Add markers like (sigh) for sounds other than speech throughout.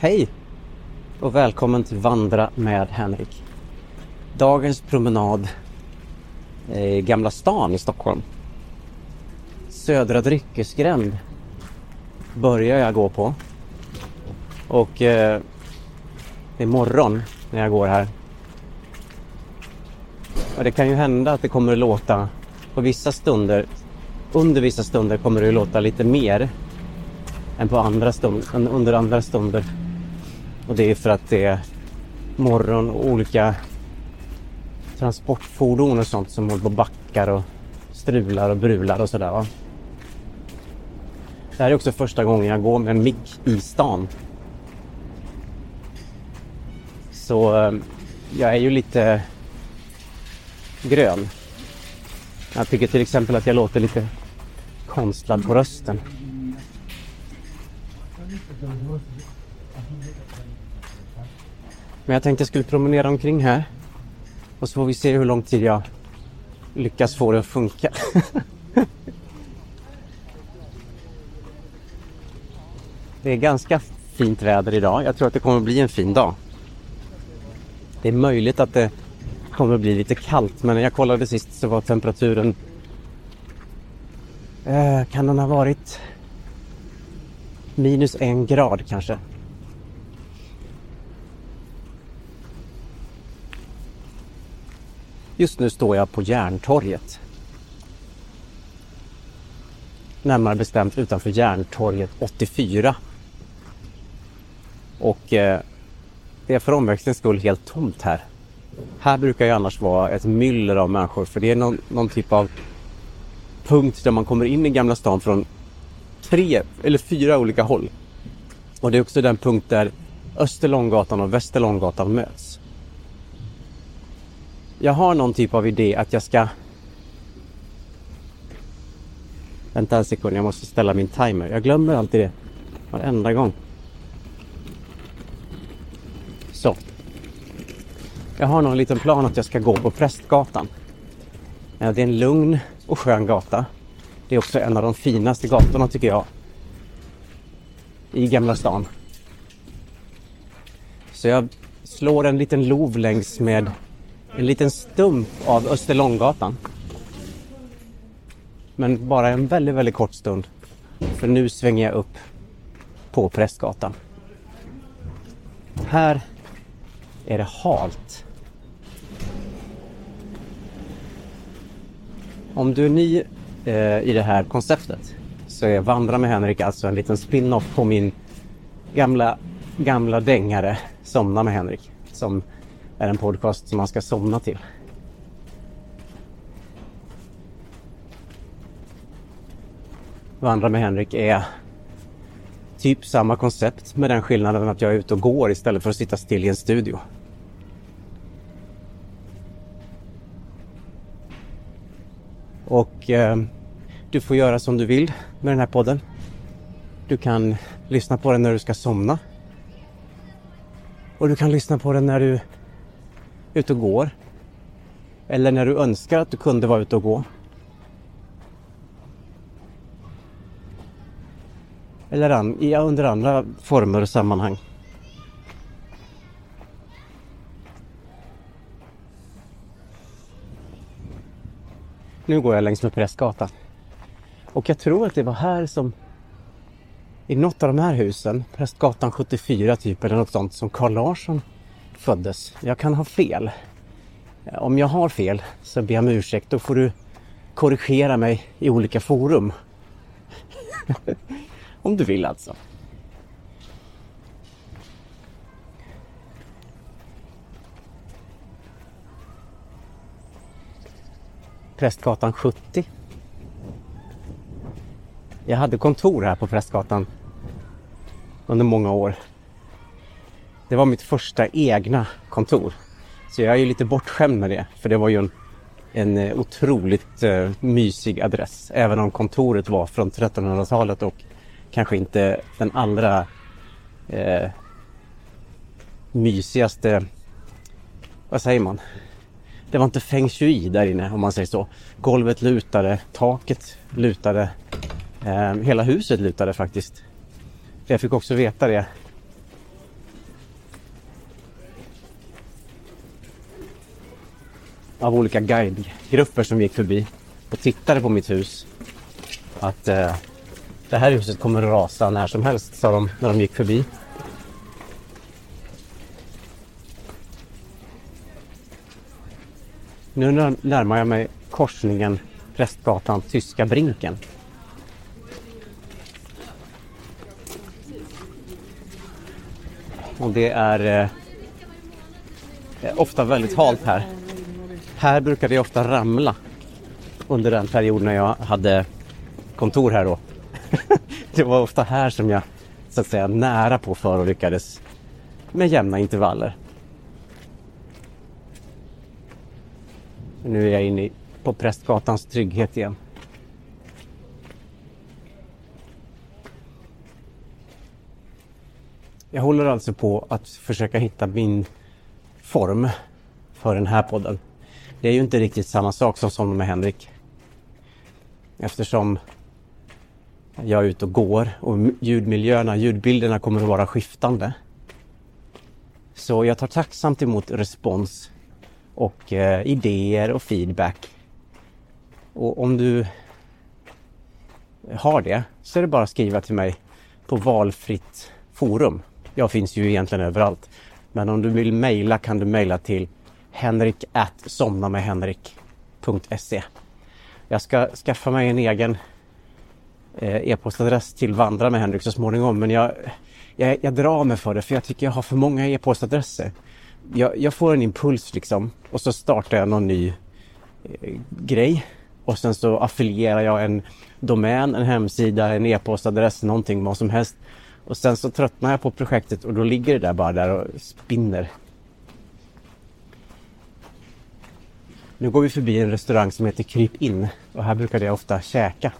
Hej och välkommen till Vandra med Henrik. Dagens promenad i Gamla stan i Stockholm. Södra dryckesgränd börjar jag gå på. Och eh, det är morgon när jag går här. Och det kan ju hända att det kommer att låta på vissa stunder, under vissa stunder kommer det att låta lite mer än på andra stunder, än under andra stunder. Och det är för att det är morgon och olika transportfordon och sånt som håller på och backar och strular och brular och sådär. Va? Det här är också första gången jag går med en mick i stan. Så eh, jag är ju lite grön. Jag tycker till exempel att jag låter lite konstlad på rösten. Men jag tänkte jag skulle promenera omkring här. Och så får vi se hur lång tid jag lyckas få det att funka. (laughs) det är ganska fint väder idag. Jag tror att det kommer bli en fin dag. Det är möjligt att det kommer bli lite kallt men när jag kollade sist så var temperaturen eh, kan den ha varit minus en grad kanske. Just nu står jag på Järntorget. Närmare bestämt utanför Järntorget 84. Och eh, det är för omväxlings skull helt tomt här. Här brukar ju annars vara ett myller av människor för det är någon, någon typ av punkt där man kommer in i Gamla stan från tre eller fyra olika håll. Och det är också den punkt där Österlånggatan och Västerlånggatan möts. Jag har någon typ av idé att jag ska... Vänta en sekund, jag måste ställa min timer. Jag glömmer alltid det. Varenda gång. Så. Jag har någon liten plan att jag ska gå på Prästgatan. Det är en lugn och skön gata. Det är också en av de finaste gatorna tycker jag. I Gamla stan. Så jag slår en liten lov längs med en liten stump av Österlånggatan. Men bara en väldigt, väldigt kort stund. För nu svänger jag upp på Prästgatan. Här är det halt. Om du är ny eh, i det här konceptet så är Vandra med Henrik alltså en liten spin-off på min gamla, gamla dängare Somna med Henrik. Som är en podcast som man ska somna till. Vandra med Henrik är typ samma koncept med den skillnaden att jag är ute och går istället för att sitta still i en studio. Och eh, du får göra som du vill med den här podden. Du kan lyssna på den när du ska somna. Och du kan lyssna på den när du ute och går. Eller när du önskar att du kunde vara ute och gå. Eller an, ja, under andra former och sammanhang. Nu går jag längs med Prästgatan. Och jag tror att det var här som i något av de här husen, Prästgatan 74 typ eller något sånt, som Carl Larsson föddes. Jag kan ha fel. Om jag har fel så ber jag om ursäkt. Då får du korrigera mig i olika forum. (laughs) om du vill alltså. Prästgatan 70. Jag hade kontor här på Prästgatan under många år. Det var mitt första egna kontor. Så jag är ju lite bortskämd med det, för det var ju en, en eh, otroligt uh, mysig adress. Även om kontoret var från 1300-talet och kanske inte den allra uh, mysigaste, vad säger man? Det var inte feng shui där inne om man säger så. Golvet lutade, taket lutade, eh, hela huset lutade faktiskt. Jag fick också veta det av olika guidegrupper som gick förbi och tittade på mitt hus. Att eh, det här huset kommer att rasa när som helst, sa de när de gick förbi. Nu närmar jag mig korsningen Prästgatan Tyska Brinken. Och det är eh, ofta väldigt halt här. Här brukade jag ofta ramla under den perioden när jag hade kontor här då. (laughs) det var ofta här som jag så att säga nära på förolyckades med jämna intervaller. Nu är jag inne på Prästgatans trygghet igen. Jag håller alltså på att försöka hitta min form för den här podden. Det är ju inte riktigt samma sak som Somna med Henrik. Eftersom jag är ute och går och ljudmiljöerna, ljudbilderna kommer att vara skiftande. Så jag tar tacksamt emot respons och eh, idéer och feedback. Och om du har det så är det bara att skriva till mig på valfritt forum. Jag finns ju egentligen överallt. Men om du vill mejla kan du mejla till henrik somnamedhenrik.se Jag ska skaffa mig en egen eh, e-postadress till Vandra med Henrik så småningom men jag, jag, jag drar mig för det för jag tycker jag har för många e-postadresser jag, jag, får en impuls liksom och så startar jag någon ny eh, grej och sen så affilierar jag en domän, en hemsida, en e-postadress, någonting, vad som helst. Och sen så tröttnar jag på projektet och då ligger det där bara där och spinner. Nu går vi förbi en restaurang som heter Kryp In och här brukade jag ofta käka.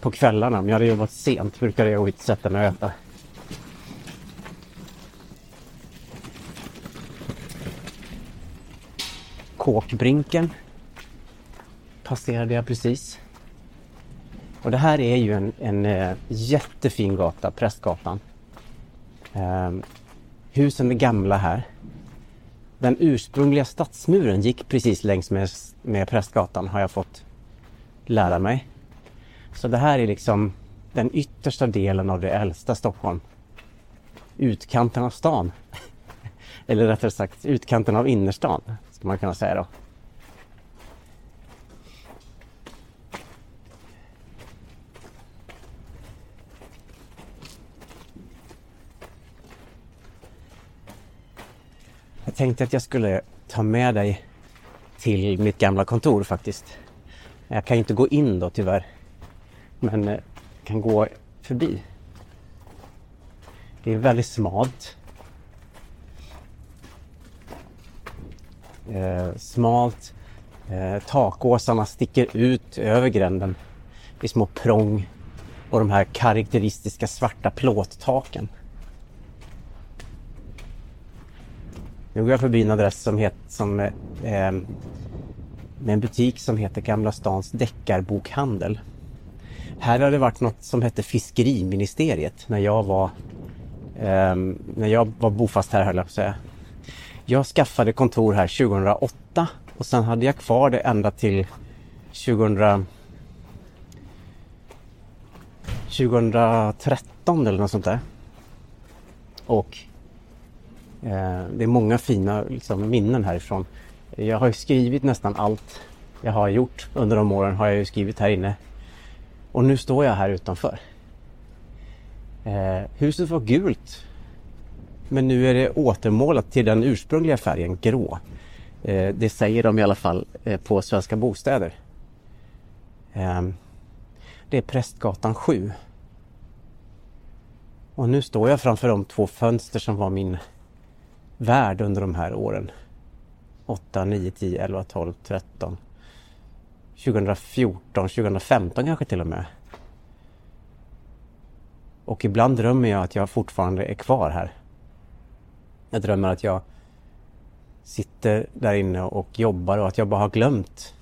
På kvällarna, om jag hade jobbat sent brukade jag gå hit och sätta mig och äta. Kåkbrinken passerade jag precis. Och det här är ju en, en eh, jättefin gata, Prästgatan. Uh, husen är gamla här. Den ursprungliga stadsmuren gick precis längs med, med Prästgatan har jag fått lära mig. Så det här är liksom den yttersta delen av det äldsta Stockholm. Utkanten av stan. (laughs) Eller rättare sagt utkanten av innerstan, ska man kunna säga då. Tänkte att jag skulle ta med dig till mitt gamla kontor faktiskt. Jag kan inte gå in då tyvärr. Men eh, jag kan gå förbi. Det är väldigt smalt. Eh, smalt. Eh, takåsarna sticker ut över gränden i små prång och de här karaktäristiska svarta plåttaken. Nu går jag förbi en adress som heter som, eh, eh, med en butik som heter Gamla stans deckarbokhandel. Här har det varit något som hette Fiskeriministeriet när jag var eh, när jag var bofast här höll jag på att säga. Jag skaffade kontor här 2008 och sen hade jag kvar det ända till 2000 2013 eller något sånt där. Och Eh, det är många fina liksom, minnen härifrån. Jag har skrivit nästan allt jag har gjort under de åren har jag ju skrivit här inne. Och nu står jag här utanför. Eh, huset var gult. Men nu är det återmålat till den ursprungliga färgen grå. Eh, det säger de i alla fall eh, på Svenska Bostäder. Eh, det är Prästgatan 7. Och nu står jag framför de två fönster som var min värld under de här åren. 8, 9, 10, 11, 12, 13. 2014, 2015 kanske till och med. Och ibland drömmer jag att jag fortfarande är kvar här. Jag drömmer att jag sitter där inne och jobbar och att jag bara har glömt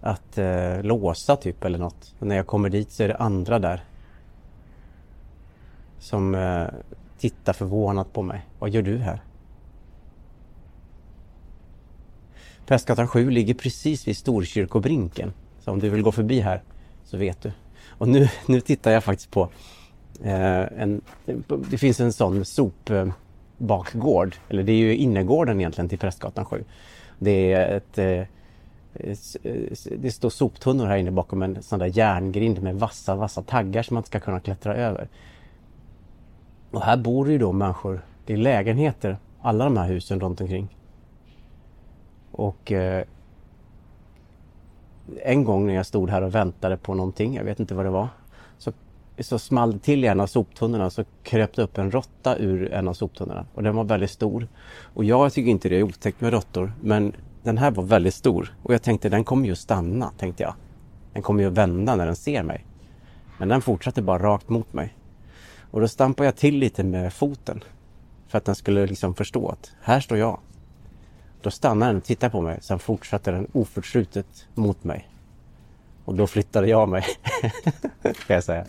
att eh, låsa typ eller något. Och när jag kommer dit så är det andra där. Som eh, tittar förvånat på mig. Vad gör du här? Prästgatan 7 ligger precis vid Storkyrkobrinken. Så om du vill gå förbi här så vet du. Och nu, nu tittar jag faktiskt på eh, en, det finns en sån sopbakgård, eller det är ju innergården egentligen till Prästgatan 7. Det är ett eh, det står soptunnor här inne bakom en sån där järngrind med vassa, vassa taggar som man ska kunna klättra över. Och här bor ju då människor, det är lägenheter, alla de här husen runt omkring. Och eh, en gång när jag stod här och väntade på någonting, jag vet inte vad det var, så, så small det till i en av soptunnorna så kröp det upp en råtta ur en av soptunnorna. Och den var väldigt stor. Och jag tycker inte det är otäckt med råttor, men den här var väldigt stor. Och jag tänkte den kommer ju stanna, tänkte jag. Den kommer ju vända när den ser mig. Men den fortsatte bara rakt mot mig. Och då stampade jag till lite med foten. För att den skulle liksom förstå att här står jag. Då stannade den och tittade på mig. Sen fortsatte den oförtrutet mot mig. Och då flyttade jag mig. (laughs) kan jag säga.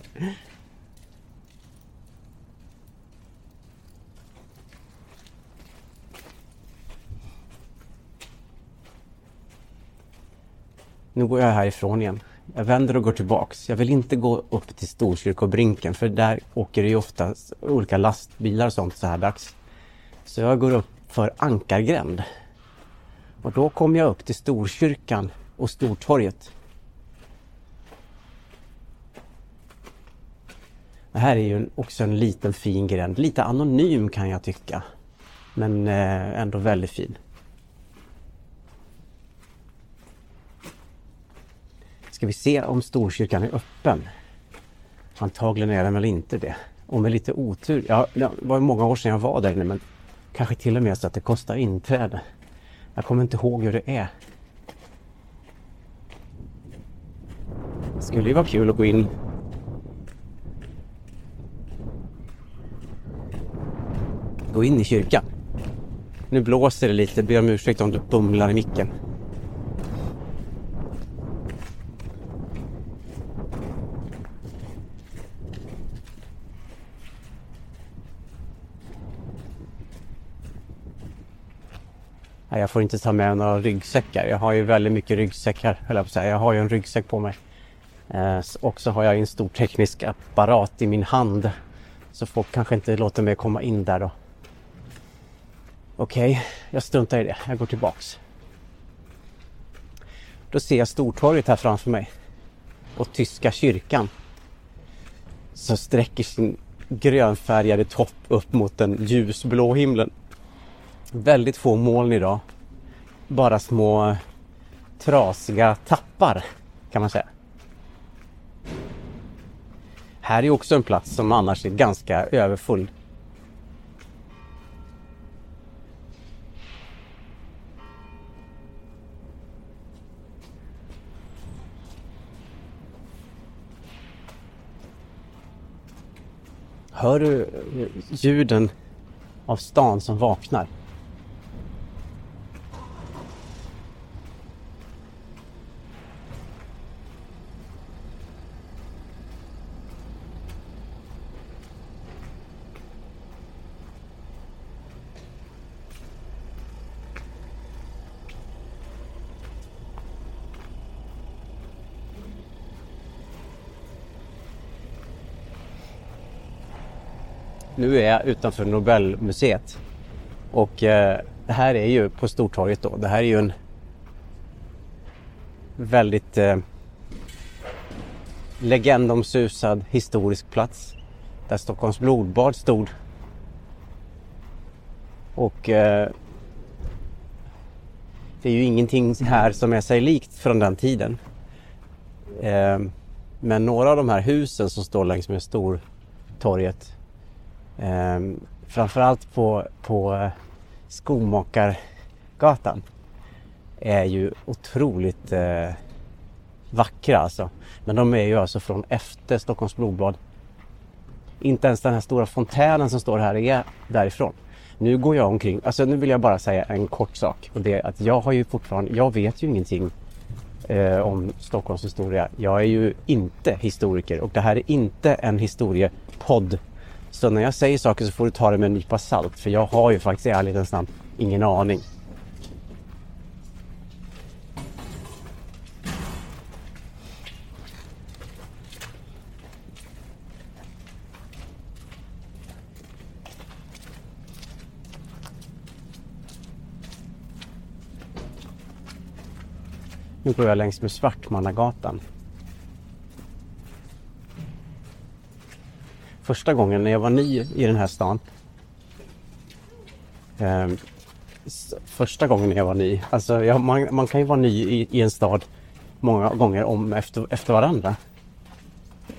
Nu går jag härifrån igen. Jag vänder och går tillbaks. Jag vill inte gå upp till Storkyrkobrinken för där åker det ju ofta olika lastbilar och sånt så här dags. Så jag går upp för Ankargränd. Och då kommer jag upp till Storkyrkan och Stortorget. Det här är ju också en liten fin gränd. Lite anonym kan jag tycka. Men eh, ändå väldigt fin. Ska vi se om Storkyrkan är öppen? Antagligen är den väl inte det. Och med lite otur, ja, det var många år sedan jag var där inne men kanske till och med så att det kostar inträde. Jag kommer inte ihåg hur det är. Det skulle ju vara kul att gå in gå in i kyrkan. Nu blåser det lite, ber om ursäkt om du bumlar i micken. Jag får inte ta med några ryggsäckar. Jag har ju väldigt mycket ryggsäckar, höll jag på att säga. Jag har ju en ryggsäck på mig. Eh, och så har jag en stor teknisk apparat i min hand. Så folk kanske inte låter mig komma in där då. Okej, okay, jag struntar i det. Jag går tillbaks. Då ser jag Stortorget här framför mig. Och Tyska kyrkan. Som sträcker sin grönfärgade topp upp mot den ljusblå himlen. Väldigt få moln idag. Bara små eh, trasiga tappar kan man säga. Här är också en plats som annars är ganska överfull. Hör du eh, ljuden av stan som vaknar? Nu är jag utanför Nobelmuseet. Och eh, det här är ju på Stortorget då. Det här är ju en väldigt eh, legendomsusad historisk plats. Där Stockholms blodbad stod. Och eh, det är ju ingenting här som är sig likt från den tiden. Eh, men några av de här husen som står längs med Stortorget Ehm, framförallt på, på Skomakargatan är ju otroligt eh, vackra alltså. Men de är ju alltså från efter Stockholms blodbad. Inte ens den här stora fontänen som står här är därifrån. Nu går jag omkring, alltså nu vill jag bara säga en kort sak och det är att jag har ju fortfarande, jag vet ju ingenting eh, om Stockholms historia. Jag är ju inte historiker och det här är inte en historiepodd. Så när jag säger saker så får du ta det med en nypa salt för jag har ju faktiskt i ärlighetens namn ingen aning. Nu går jag längs med Svartmannagatan. Första gången när jag var ny i den här stan. Eh, första gången när jag var ny. Alltså jag, man, man, kan ju vara ny i, i, en stad många gånger om efter, efter varandra.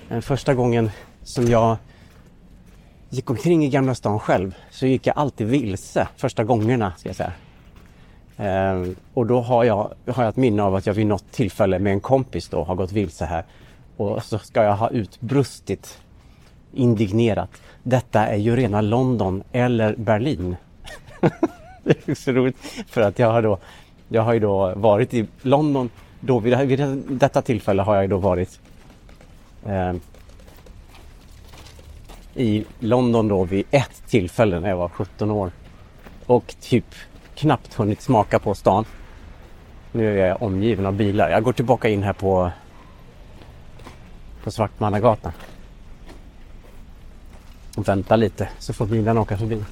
Den första gången som jag gick omkring i Gamla stan själv så gick jag alltid vilse första gångerna ska jag säga. Eh, och då har jag, har jag ett minne av att jag vid något tillfälle med en kompis då har gått vilse här. Och så ska jag ha utbrustit indignerat. Detta är ju rena London eller Berlin. (laughs) det är så roligt för att jag har då, jag har ju då varit i London. Då vid, vid detta tillfälle har jag då varit eh, i London då vid ett tillfälle när jag var 17 år. Och typ knappt hunnit smaka på stan. Nu är jag omgiven av bilar. Jag går tillbaka in här på, på Svartmannagatan. Och lite så får bilen åka förbi.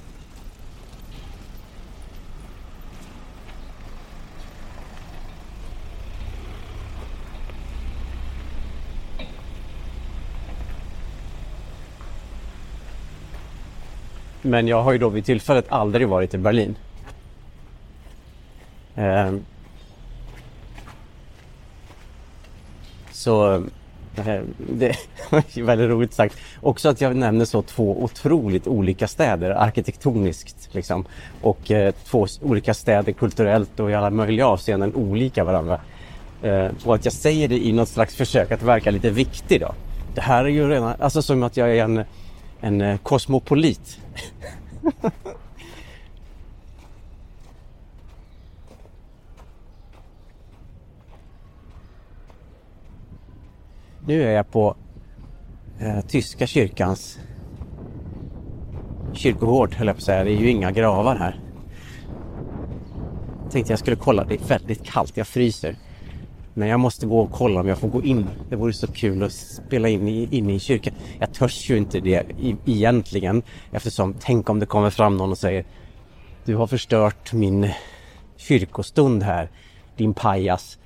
Men jag har ju då vid tillfället aldrig varit i Berlin. Ehm. Så det är (laughs) väldigt roligt sagt. Också att jag nämner så två otroligt olika städer arkitektoniskt. Liksom. Och eh, två olika städer kulturellt och i alla möjliga avseenden olika varandra. Eh, och att jag säger det i något slags försök att verka lite viktig då. Det här är ju redan, alltså som att jag är en, en eh, kosmopolit. (laughs) Nu är jag på eh, tyska kyrkans kyrkogård höll jag på att säga. Det är ju inga gravar här. Jag tänkte jag skulle kolla, det är väldigt kallt, jag fryser. Men jag måste gå och kolla om jag får gå in. Det vore så kul att spela in i, inne i kyrkan. Jag törs ju inte det i, egentligen eftersom tänk om det kommer fram någon och säger Du har förstört min kyrkostund här, din pajas.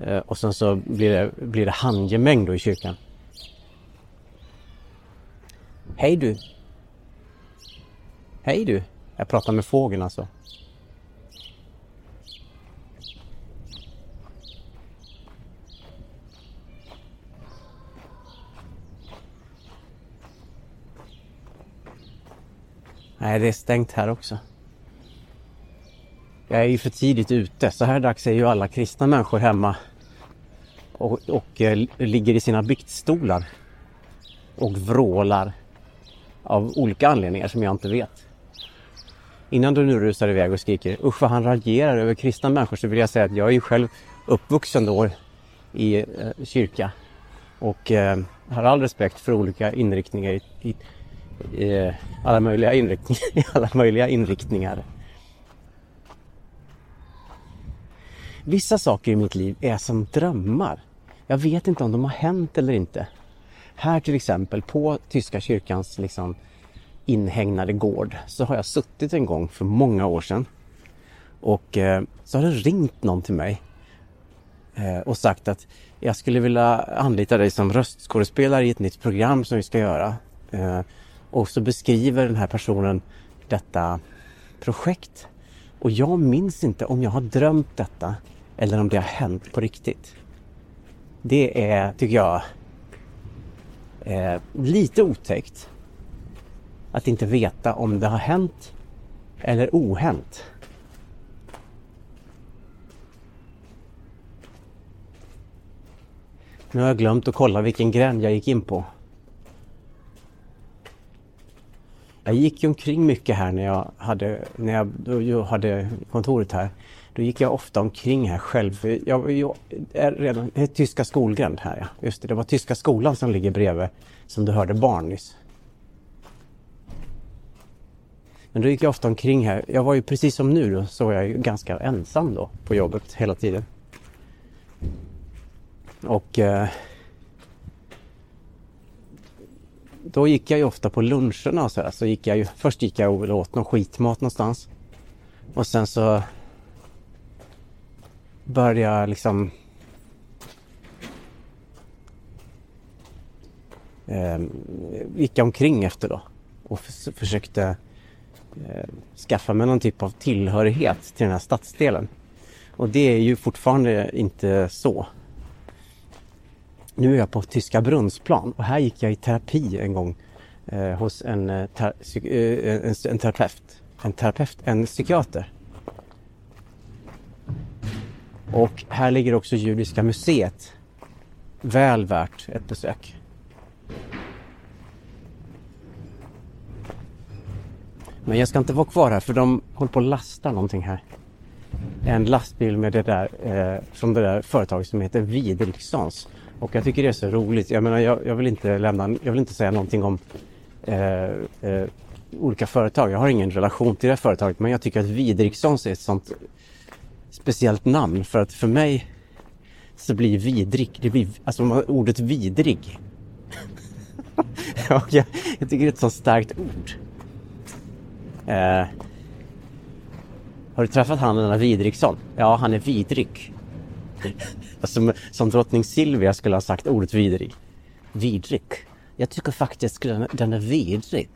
Eh, och sen så blir det, blir det handgemäng då i kyrkan. Hej du! Hej du! Jag pratar med fågeln alltså. Nej, det är stängt här också. Jag är ju för tidigt ute. Så här dags är ju alla kristna människor hemma och, och eh, ligger i sina biktstolar och vrålar av olika anledningar som jag inte vet. Innan du nu rusar iväg och skriker usch vad han raljerar över kristna människor så vill jag säga att jag är ju själv uppvuxen då i eh, kyrka och eh, har all respekt för olika inriktningar i, i, i alla möjliga inriktningar, i (laughs) alla möjliga inriktningar. Vissa saker i mitt liv är som drömmar. Jag vet inte om de har hänt eller inte. Här till exempel på Tyska kyrkans liksom, inhägnade gård så har jag suttit en gång för många år sedan. Och eh, så har det ringt någon till mig eh, och sagt att jag skulle vilja anlita dig som röstskådespelare i ett nytt program som vi ska göra. Eh, och så beskriver den här personen detta projekt. Och jag minns inte om jag har drömt detta eller om det har hänt på riktigt. Det är, tycker jag, eh, lite otäckt. att inte veta om det har hänt eller ohänt. Nu har jag glömt att kolla vilken gränd jag gick in på. Jag gick ju omkring mycket här när jag hade, när jag, jag hade kontoret här. Då gick jag ofta omkring här själv. Jag, jag är redan, det är Tyska skolgränd här ja. Just det, det var Tyska skolan som ligger bredvid som du hörde barn nyss. Men då gick jag ofta omkring här. Jag var ju precis som nu då, så var jag ju ganska ensam då på jobbet hela tiden. Och eh, då gick jag ju ofta på luncherna och så här. Så gick jag ju, först gick jag och åt någon skitmat någonstans. Och sen så började jag liksom eh, gick jag omkring efter då och försökte eh, skaffa mig någon typ av tillhörighet till den här stadsdelen. Och det är ju fortfarande inte så. Nu är jag på Tyska Brunnsplan och här gick jag i terapi en gång eh, hos en, eh, ter eh, en, en terapeut, en terapeut, en psykiater. Och här ligger också Judiska museet. Väl värt ett besök. Men jag ska inte vara kvar här för de håller på att lasta någonting här. En lastbil med det där, eh, från det där företaget som heter Widerikssons. Och jag tycker det är så roligt. Jag menar, jag, jag, vill inte lämna, jag vill inte säga någonting om eh, eh, olika företag. Jag har ingen relation till det här företaget, men jag tycker att Widerikssons är ett sånt speciellt namn för att för mig så blir vidrig, det blir, alltså ordet vidrig. (laughs) jag, jag, tycker det är ett så starkt ord. Eh, har du träffat han den här Vidriksson? Ja, han är vidrig. Alltså, som, som drottning Silvia skulle ha sagt ordet vidrig. Vidrig. Jag tycker faktiskt den, den är vidrig.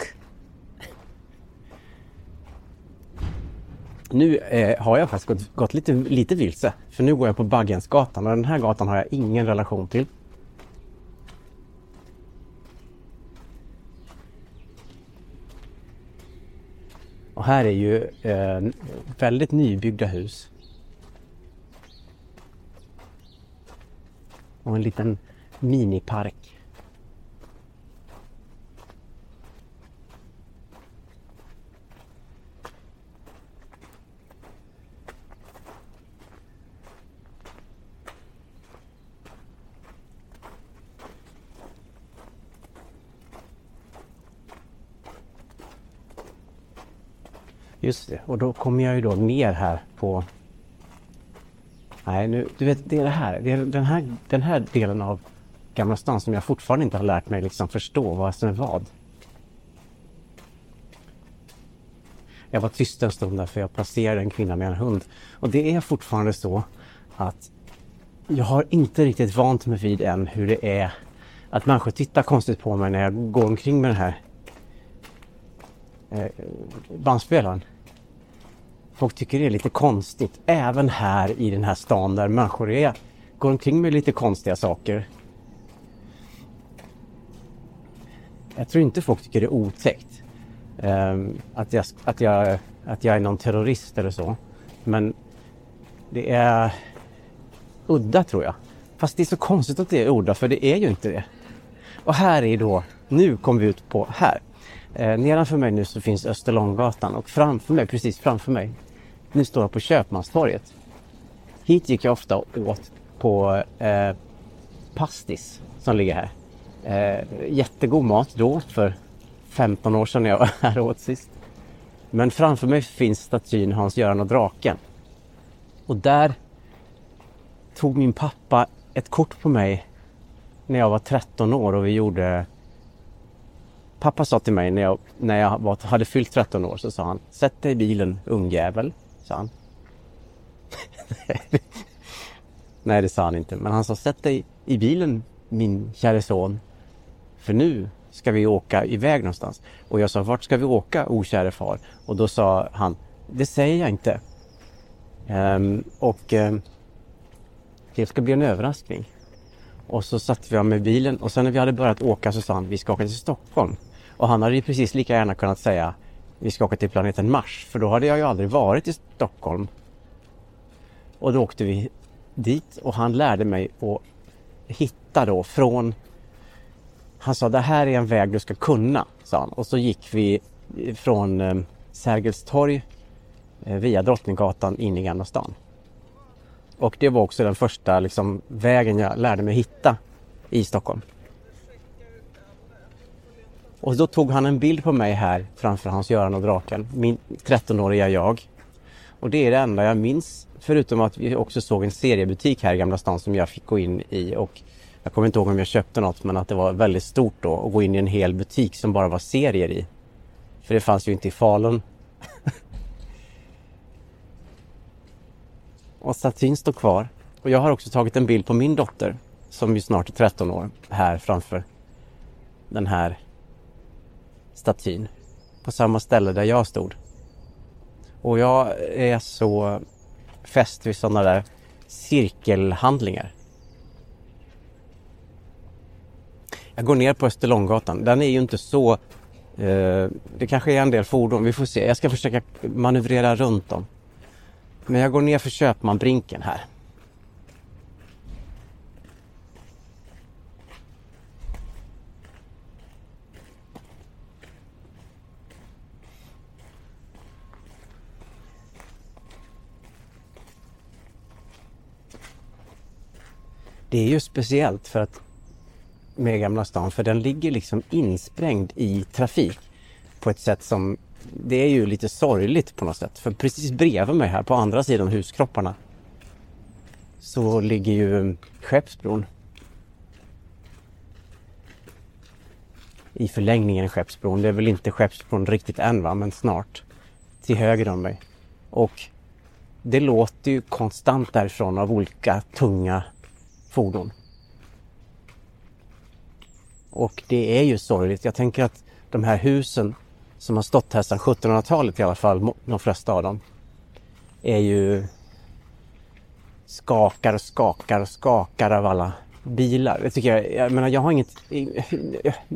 Nu eh, har jag faktiskt gått, gått, lite, lite vilse. För nu går jag på Baggensgatan och den här gatan har jag ingen relation till. Och här är ju eh, väldigt nybyggda hus. Och en liten minipark. Just det, och då kommer jag ju då ner här på... Nej, nu, du vet, det är det här. Det är den här, den här delen av Gamla stan som jag fortfarande inte har lärt mig liksom förstå vad som är vad. Jag var tyst en stund där för jag passerade en kvinna med en hund. Och det är fortfarande så att jag har inte riktigt vant mig vid än hur det är att människor tittar konstigt på mig när jag går omkring med den här eh, bandspelaren. Folk tycker det är lite konstigt, även här i den här stan där människor är, går omkring med lite konstiga saker. Jag tror inte folk tycker det är otäckt. Eh, att, jag, att, jag, att jag är någon terrorist eller så. Men det är udda tror jag. Fast det är så konstigt att det är udda, för det är ju inte det. Och här är då, nu kom vi ut på här. Eh, nedanför mig nu så finns Österlånggatan och framför mig, precis framför mig, nu står jag på Köpmanstorget. Hit gick jag ofta åt på eh, Pastis som ligger här. Eh, jättegod mat då för 15 år sedan när jag var (laughs) här åt sist. Men framför mig finns statyn Hans-Göran och draken. Och där tog min pappa ett kort på mig när jag var 13 år och vi gjorde Pappa sa till mig när jag, när jag var, hade fyllt 13 år så sa han Sätt dig i bilen ungjävel, sa han. (laughs) Nej det sa han inte men han sa Sätt dig i bilen min käre son. För nu ska vi åka iväg någonstans. Och jag sa Vart ska vi åka okäre far? Och då sa han Det säger jag inte. Um, och um, det ska bli en överraskning. Och så satte vi av med bilen och sen när vi hade börjat åka så sa han vi ska åka till Stockholm. Och han hade ju precis lika gärna kunnat säga vi ska åka till planeten Mars, för då hade jag ju aldrig varit i Stockholm. Och då åkte vi dit och han lärde mig att hitta då från... Han sa det här är en väg du ska kunna, sa han. Och så gick vi från eh, Sergels torg eh, via Drottninggatan in i Gamla stan. Och det var också den första liksom, vägen jag lärde mig hitta i Stockholm. Och då tog han en bild på mig här framför Hans-Göran och draken, min 13-åriga jag. Och det är det enda jag minns, förutom att vi också såg en seriebutik här i Gamla stan som jag fick gå in i och jag kommer inte ihåg om jag köpte något men att det var väldigt stort då att gå in i en hel butik som bara var serier i. För det fanns ju inte i Falun. (laughs) och statyn står kvar. Och jag har också tagit en bild på min dotter som ju snart är 13 år här framför den här statyn på samma ställe där jag stod. Och jag är så fäst vid sådana där cirkelhandlingar. Jag går ner på Österlånggatan. Den är ju inte så... Eh, det kanske är en del fordon. Vi får se. Jag ska försöka manövrera runt dem. Men jag går ner för Köpmanbrinken här. Det är ju speciellt för att med Gamla stan för den ligger liksom insprängd i trafik på ett sätt som det är ju lite sorgligt på något sätt. För precis bredvid mig här på andra sidan huskropparna så ligger ju Skeppsbron. I förlängningen Skeppsbron. Det är väl inte Skeppsbron riktigt än va, men snart. Till höger om mig. Och det låter ju konstant därifrån av olika tunga fordon. Och det är ju sorgligt. Jag tänker att de här husen som har stått här sedan 1700-talet i alla fall, de flesta av dem, är ju skakar och skakar och skakar av alla bilar. Det tycker jag, jag menar jag har inget,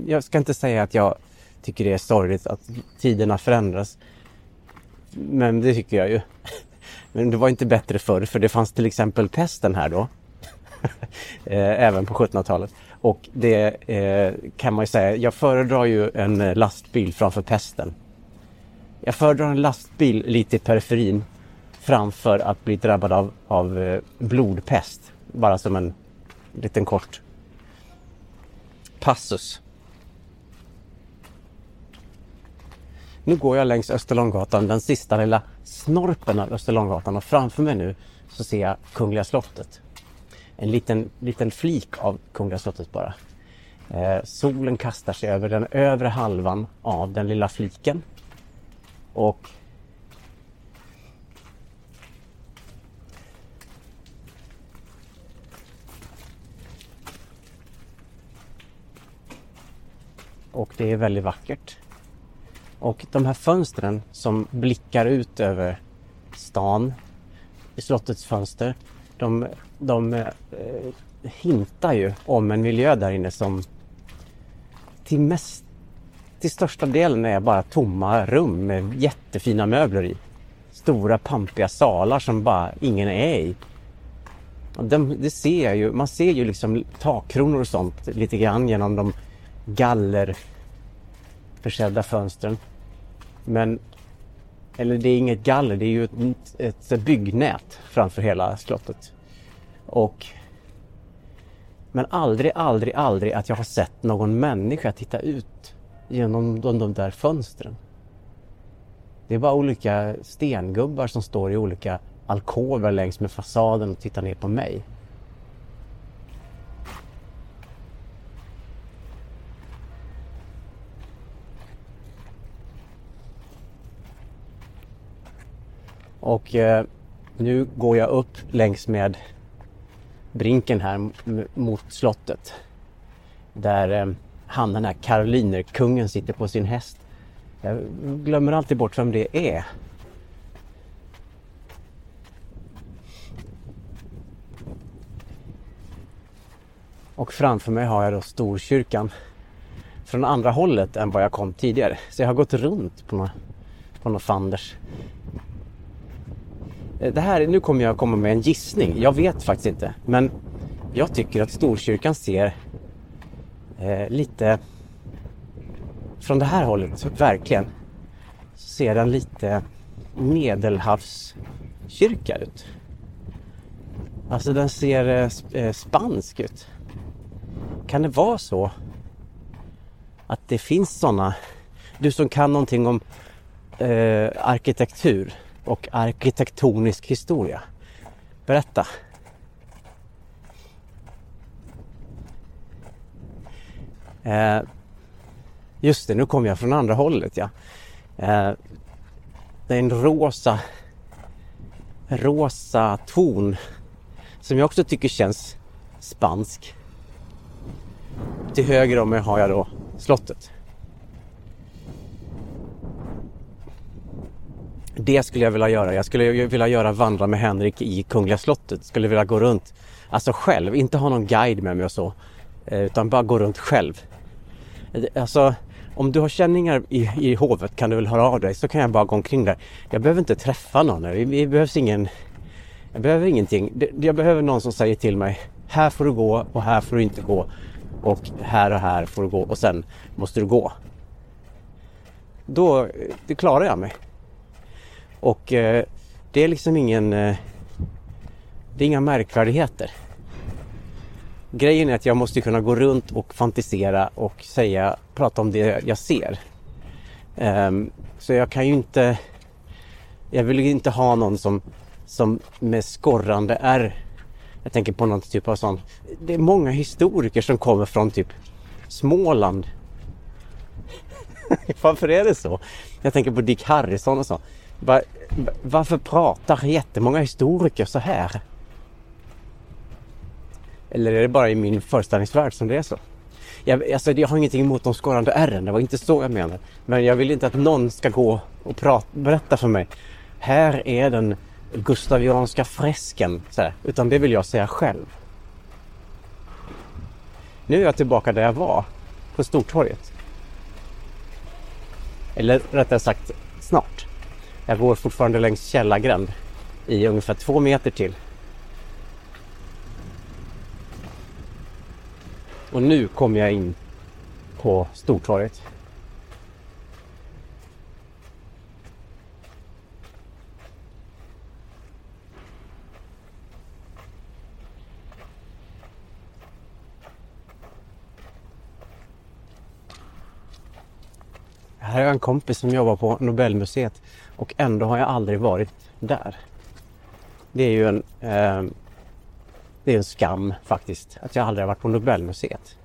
jag ska inte säga att jag tycker det är sorgligt att tiderna förändras. Men det tycker jag ju. (laughs) Men det var inte bättre förr för det fanns till exempel pesten här då. (laughs) Eh, även på 1700-talet. Och det eh, kan man ju säga, jag föredrar ju en eh, lastbil framför pesten. Jag föredrar en lastbil lite i periferin framför att bli drabbad av, av eh, blodpest. Bara som en liten kort passus. Nu går jag längs Österlånggatan, den sista lilla snorpen av Österlånggatan och framför mig nu så ser jag Kungliga slottet en liten, liten flik av Kungliga slottet bara. Eh, solen kastar sig över den övre halvan av den lilla fliken. Och Och det är väldigt vackert. Och de här fönstren som blickar ut över stan i slottets fönster de, de eh, hintar ju om en miljö där inne som till, mest, till största delen är bara tomma rum med jättefina möbler i. Stora pampiga salar som bara ingen är i. De, det ser jag ju, man ser ju liksom takkronor och sånt lite grann genom de gallerförsedda fönstren. Men eller det är inget galler, det är ju ett, ett byggnät framför hela slottet. Och men aldrig, aldrig, aldrig att jag har sett någon människa titta ut genom de, de där fönstren. Det är bara olika stengubbar som står i olika alkover längs med fasaden och tittar ner på mig. Och eh, nu går jag upp längs med brinken här mot slottet. Där eh, han den här karolinerkungen sitter på sin häst. Jag glömmer alltid bort vem det är. Och framför mig har jag då Storkyrkan från andra hållet än vad jag kom tidigare. Så jag har gått runt på några, på några fanders. Eh, det här, nu kommer jag komma med en gissning. Jag vet faktiskt inte. Men jag tycker att Storkyrkan ser eh, lite från det här hållet, verkligen, ser den lite medelhavskyrka ut. Alltså den ser eh, eh, spansk ut. Kan det vara så att det finns sådana, du som kan någonting om eh, arkitektur och arkitektonisk historia. Berätta. Eh, just det, nu kommer jag från andra hållet ja. Eh, det är en rosa rosa ton som jag också tycker känns spansk. Till höger om mig har jag då slottet. Det skulle jag vilja göra. Jag skulle vilja göra vandra med Henrik i Kungliga slottet. Skulle vilja gå runt, alltså själv, inte ha någon guide med mig och så. Eh, utan bara gå runt själv. Eh, alltså, om du har känningar i, i hovet kan du väl höra av dig så kan jag bara gå omkring där. Jag behöver inte träffa någon. Det, det behövs ingen... Jag behöver ingenting. Jag behöver någon som säger till mig här får du gå och här får du inte gå. Och här och här får du gå och sen måste du gå. Då eh, det klarar jag mig. Och eh, det är liksom ingen... Eh, det är inga märkvärdigheter. Grejen är att jag måste kunna gå runt och fantisera och säga, prata om det jag ser. Um, så jag kan ju inte... Jag vill ju inte ha någon som, som med skorrande är jag tänker på någon typ av sån. Det är många historiker som kommer från typ Småland. (laughs) Varför är det så? Jag tänker på Dick Harrison och så. Var, varför pratar jättemånga historiker så här? Eller är det bara i min föreställningsvärld som det är så? Jag, alltså, jag har ingenting emot de skorrande ärren, det var inte så jag menade. Men jag vill inte att någon ska gå och prata, berätta för mig. Här är den gustavianska fresken. Så här, utan det vill jag säga själv. Nu är jag tillbaka där jag var, på Stortorget. Eller rättare sagt, snart. Jag går fortfarande längs Källargränd i ungefär två meter till. Och nu kommer jag in på Stortorget. Här har jag en kompis som jobbar på Nobelmuseet och ändå har jag aldrig varit där. Det är ju en, eh, det är en skam faktiskt att jag aldrig har varit på Nobelmuseet.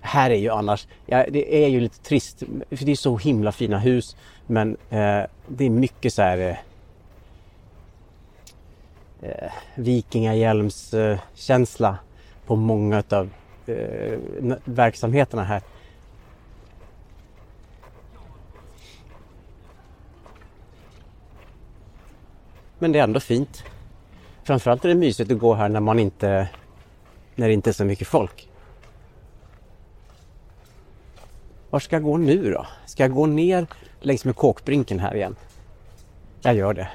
Här är ju annars, ja, det är ju lite trist för det är så himla fina hus men eh, det är mycket så här eh, eh vikingahjälmskänsla eh, på många av eh, verksamheterna här. Men det är ändå fint. Framförallt är det mysigt att gå här när man inte när det inte är så mycket folk. Var ska jag gå nu då? Ska jag gå ner längs med kåkbrinken här igen? Jag gör det.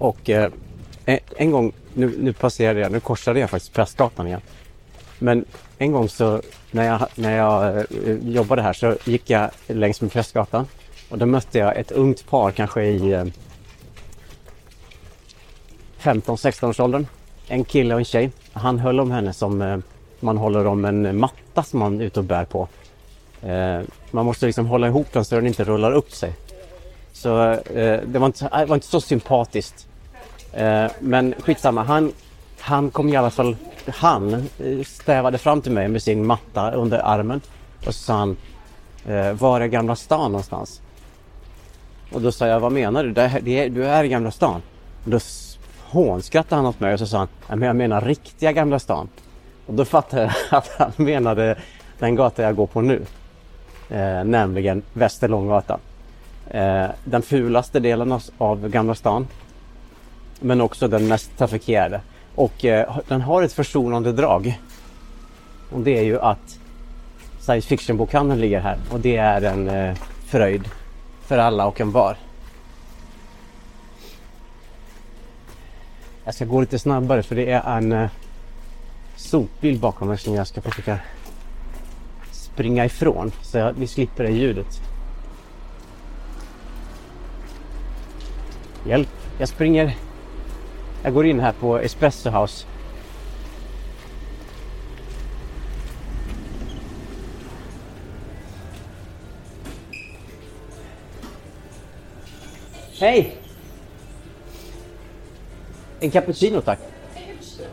Och eh, en gång, nu, nu passerade jag, nu korsade jag faktiskt Prästgatan igen. Men en gång så när jag, när jag eh, jobbade här så gick jag längs med Prästgatan och då mötte jag ett ungt par kanske i eh, 15-16 års åldern. En kille och en tjej. Han höll om henne som eh, man håller om en matta som man är ute och bär på. Eh, man måste liksom hålla ihop den så den inte rullar upp sig. Så eh, det, var inte, eh, det var inte så sympatiskt. Eh, men skitsamma, han, han kom i alla fall, han eh, stävade fram till mig med sin matta under armen och så sa han, eh, var är Gamla stan någonstans? Och då sa jag, vad menar du? Det, det, är- du är i Gamla stan. Och då hånskrattade han åt mig och så sa han, men jag menar riktiga Gamla stan. Och då fattade jag (laughs) att han menade den gata jag går på nu. Eh, nämligen Västerlånggatan. Eh, den fulaste delen av, av Gamla stan. Men också den mest trafikerade. Och eh, den har ett försonande drag. Och det är ju att science fiction-bokhandeln ligger här och det är en eh, fröjd för alla och en var. Jag ska gå lite snabbare för det är en eh, sopbil bakom mig som jag ska försöka springa ifrån så jag, vi slipper det ljudet. Hjälp, jag springer. Jag går in här på Espresso House. Hej! En cappuccino tack.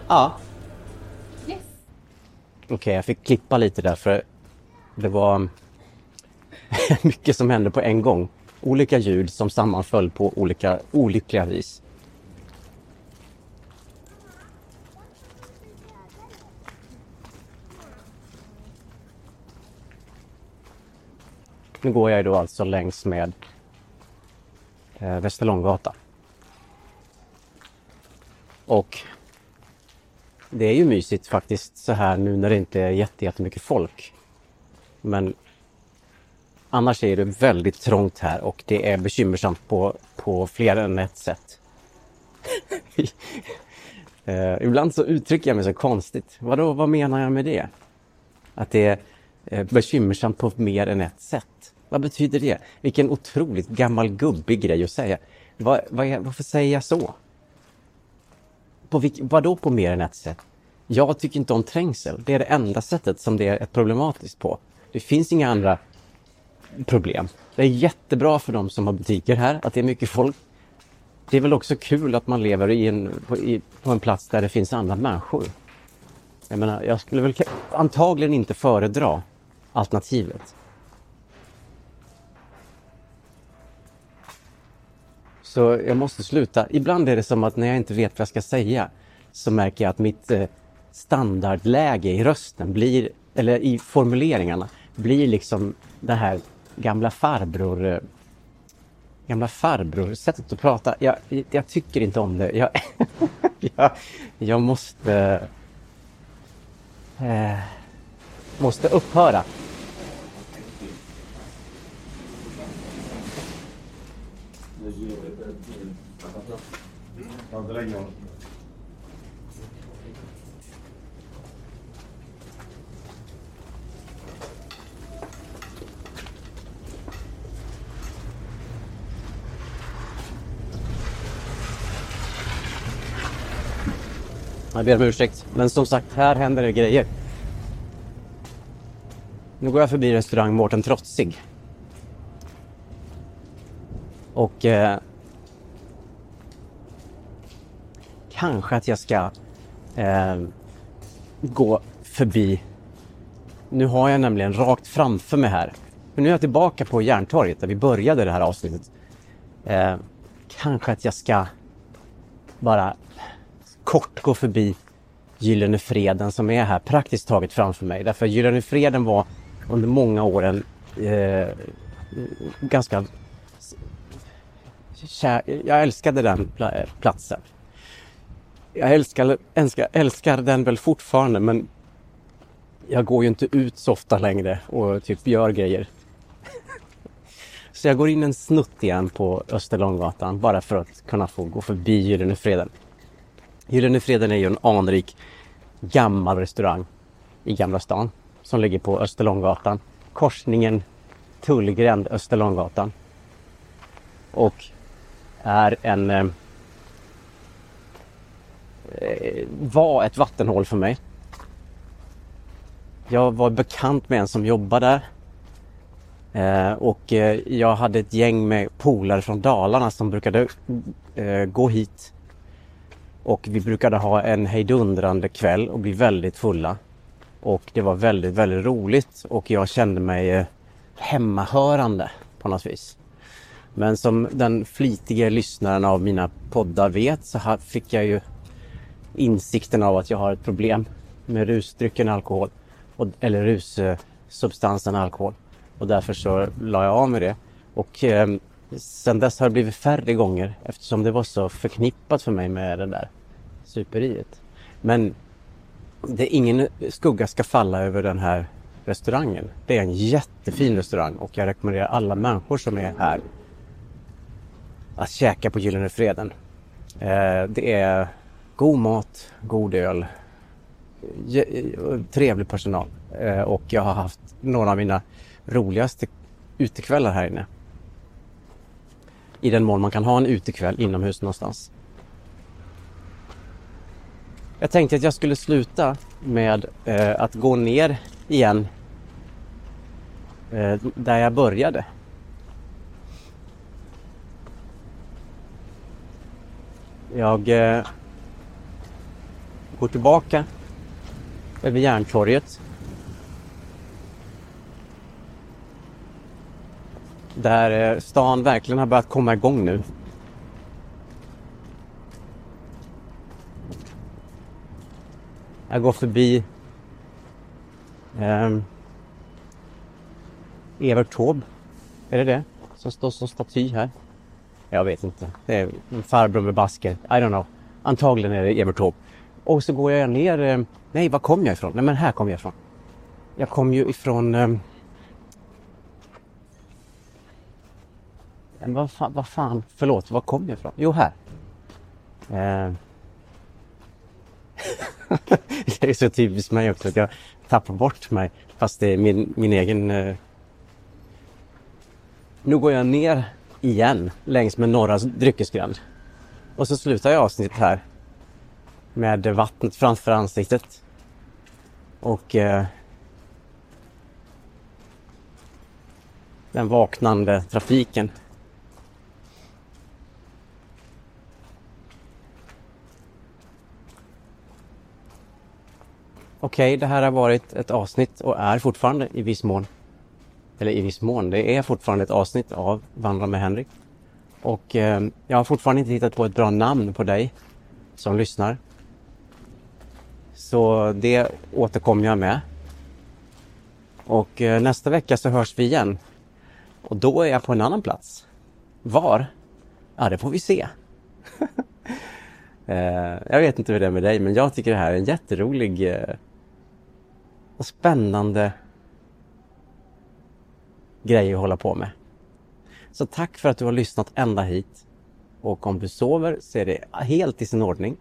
Ja. Yes. Okej, jag fick klippa lite där för det var (laughs) mycket som hände på en gång. Olika ljud som sammanföll på olika olyckliga vis. Nu går jag då alltså längs med eh, Västerlånggatan. Och det är ju mysigt faktiskt så här nu när det inte är jätte- jättemycket folk. Men annars är det väldigt trångt här och det är bekymmersamt på, på fler än ett sätt. (laughs) eh, ibland så uttrycker jag mig så konstigt. Vadå, vad menar jag med det? Att det är eh, bekymmersamt på mer än ett sätt. Vad betyder det? Vilken otroligt gammal gubbig grej att säga. Vad, vad varför säger jag så? På vilk, vadå på mer än ett sätt? Jag tycker inte om trängsel. Det är det enda sättet som det är problematiskt på. Det finns inga andra problem. Det är jättebra för de som har butiker här att det är mycket folk. Det är väl också kul att man lever i en, på, i, på en plats där det finns andra människor. Jag menar, jag skulle väl antagligen inte föredra alternativet. Så jag måste sluta. Ibland är det som att när jag inte vet vad jag ska säga så märker jag att mitt eh, standardläge i rösten blir, eller i formuleringarna, blir liksom det här gamla farbror eh, gamla farbror sättet att prata. Jag, jag tycker inte om det. Jag, (laughs) jag, jag måste eh, måste upphöra. Jag ber om ursäkt. Men som sagt, här händer det grejer. Nu går jag förbi restaurang Mårten Trotsig. Och eh, kanske att jag ska eh, gå förbi. Nu har jag nämligen rakt framför mig här. Men nu är jag tillbaka på Järntorget där vi började det här avsnittet. Eh, kanske att jag ska bara kort gå förbi Gyllene Freden som är här praktiskt taget framför mig. Därför Gyllene Freden var under många år en eh, ganska kär, jag älskade den platsen. Jag älskar, älskar, älskar den väl fortfarande men jag går ju inte ut så ofta längre och typ gör grejer. Så jag går in en snutt igen på Österlånggatan bara för att kunna få gå förbi Gyllene Freden. Gyllene Freden är ju en anrik gammal restaurang i Gamla stan som ligger på Österlånggatan. Korsningen Tullgränd Österlånggatan. Och är en eh, Eh, var ett vattenhål för mig. Jag var bekant med en som jobbade där. Eh, och eh, jag hade ett gäng med polare från Dalarna som brukade gå hit och vi brukade ha en hejdundrande kväll och bli väldigt fulla. Och det var väldigt, väldigt roligt och jag kände mig hemmahörande på något vis. Men som den flitiga lyssnaren av mina poddar vet så fick jag ju insikten av att jag har ett problem med rusdrycken alkohol. eller russubstansen alkohol. Och därför så la jag av med det. Och eh, sen dess har det blivit färre gånger eftersom det var så förknippat för mig med det där superiet. Men det ingen skugga ska falla över den här restaurangen. Det är en jättefin restaurang och jag rekommenderar alla människor som är här att käka på Gyllene Freden. Eh, det är god mat, god öl, trevlig personal eh, och jag har haft några av mina roligaste utekvällar här inne. I den mån man kan ha en utekväll inomhus någonstans. Jag tänkte att jag skulle sluta med eh, att gå ner igen eh, där jag började. Jag eh, går tillbaka över Järntorget. Där eh, stan verkligen har börjat komma igång nu. Jag går förbi eh, Evert Taube. Är det det? Som står som staty här. Jag vet inte. Det är en farbror med basker. I don't know. Antagligen är det Evert Taube. Och så går jag ner. Eh, nej, var kom jag ifrån? Nej, men här kom jag ifrån. Jag kom ju ifrån... Eh, vad, fan, vad fan, förlåt, var kom jag ifrån? Jo, här. Eh, (laughs) det är så typiskt mig också att jag tappar bort mig fast det är min, min egen... Eh... Nu går jag ner igen längs med norra dryckesgränd. Och så slutar jag avsnittet här med vattnet framför ansiktet. Och eh... den vaknande trafiken Okej, okay, det här har varit ett avsnitt och är fortfarande i viss mån, eller i viss mån, det är fortfarande ett avsnitt av Vandra med Henrik. Och eh, jag har fortfarande inte hittat på ett bra namn på dig som lyssnar. Så det återkommer jag med. Och eh, nästa vecka så hörs vi igen. Och då är jag på en annan plats. Var? Ja, det får vi se. (laughs) Eh, jag vet inte hur det är med dig, men jag tycker det här är en jätterolig eh, och spännande grej att hålla på med. Så tack för att du har lyssnat ända hit. Och om du sover så är det helt i sin ordning.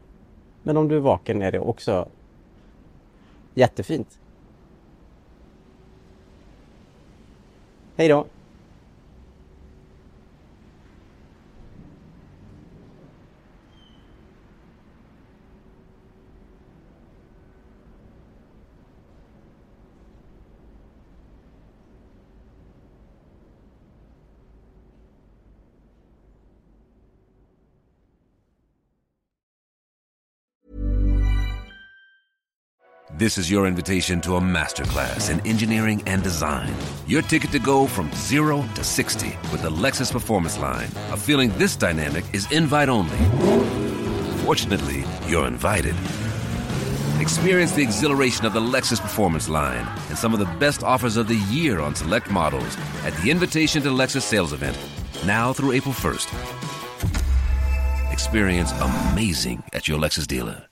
Men om du är vaken är det också jättefint. Hej då! This is your invitation to a masterclass in engineering and design. Your ticket to go from zero to 60 with the Lexus Performance Line. A feeling this dynamic is invite only. Fortunately, you're invited. Experience the exhilaration of the Lexus Performance Line and some of the best offers of the year on select models at the Invitation to Lexus sales event, now through April 1st. Experience amazing at your Lexus dealer.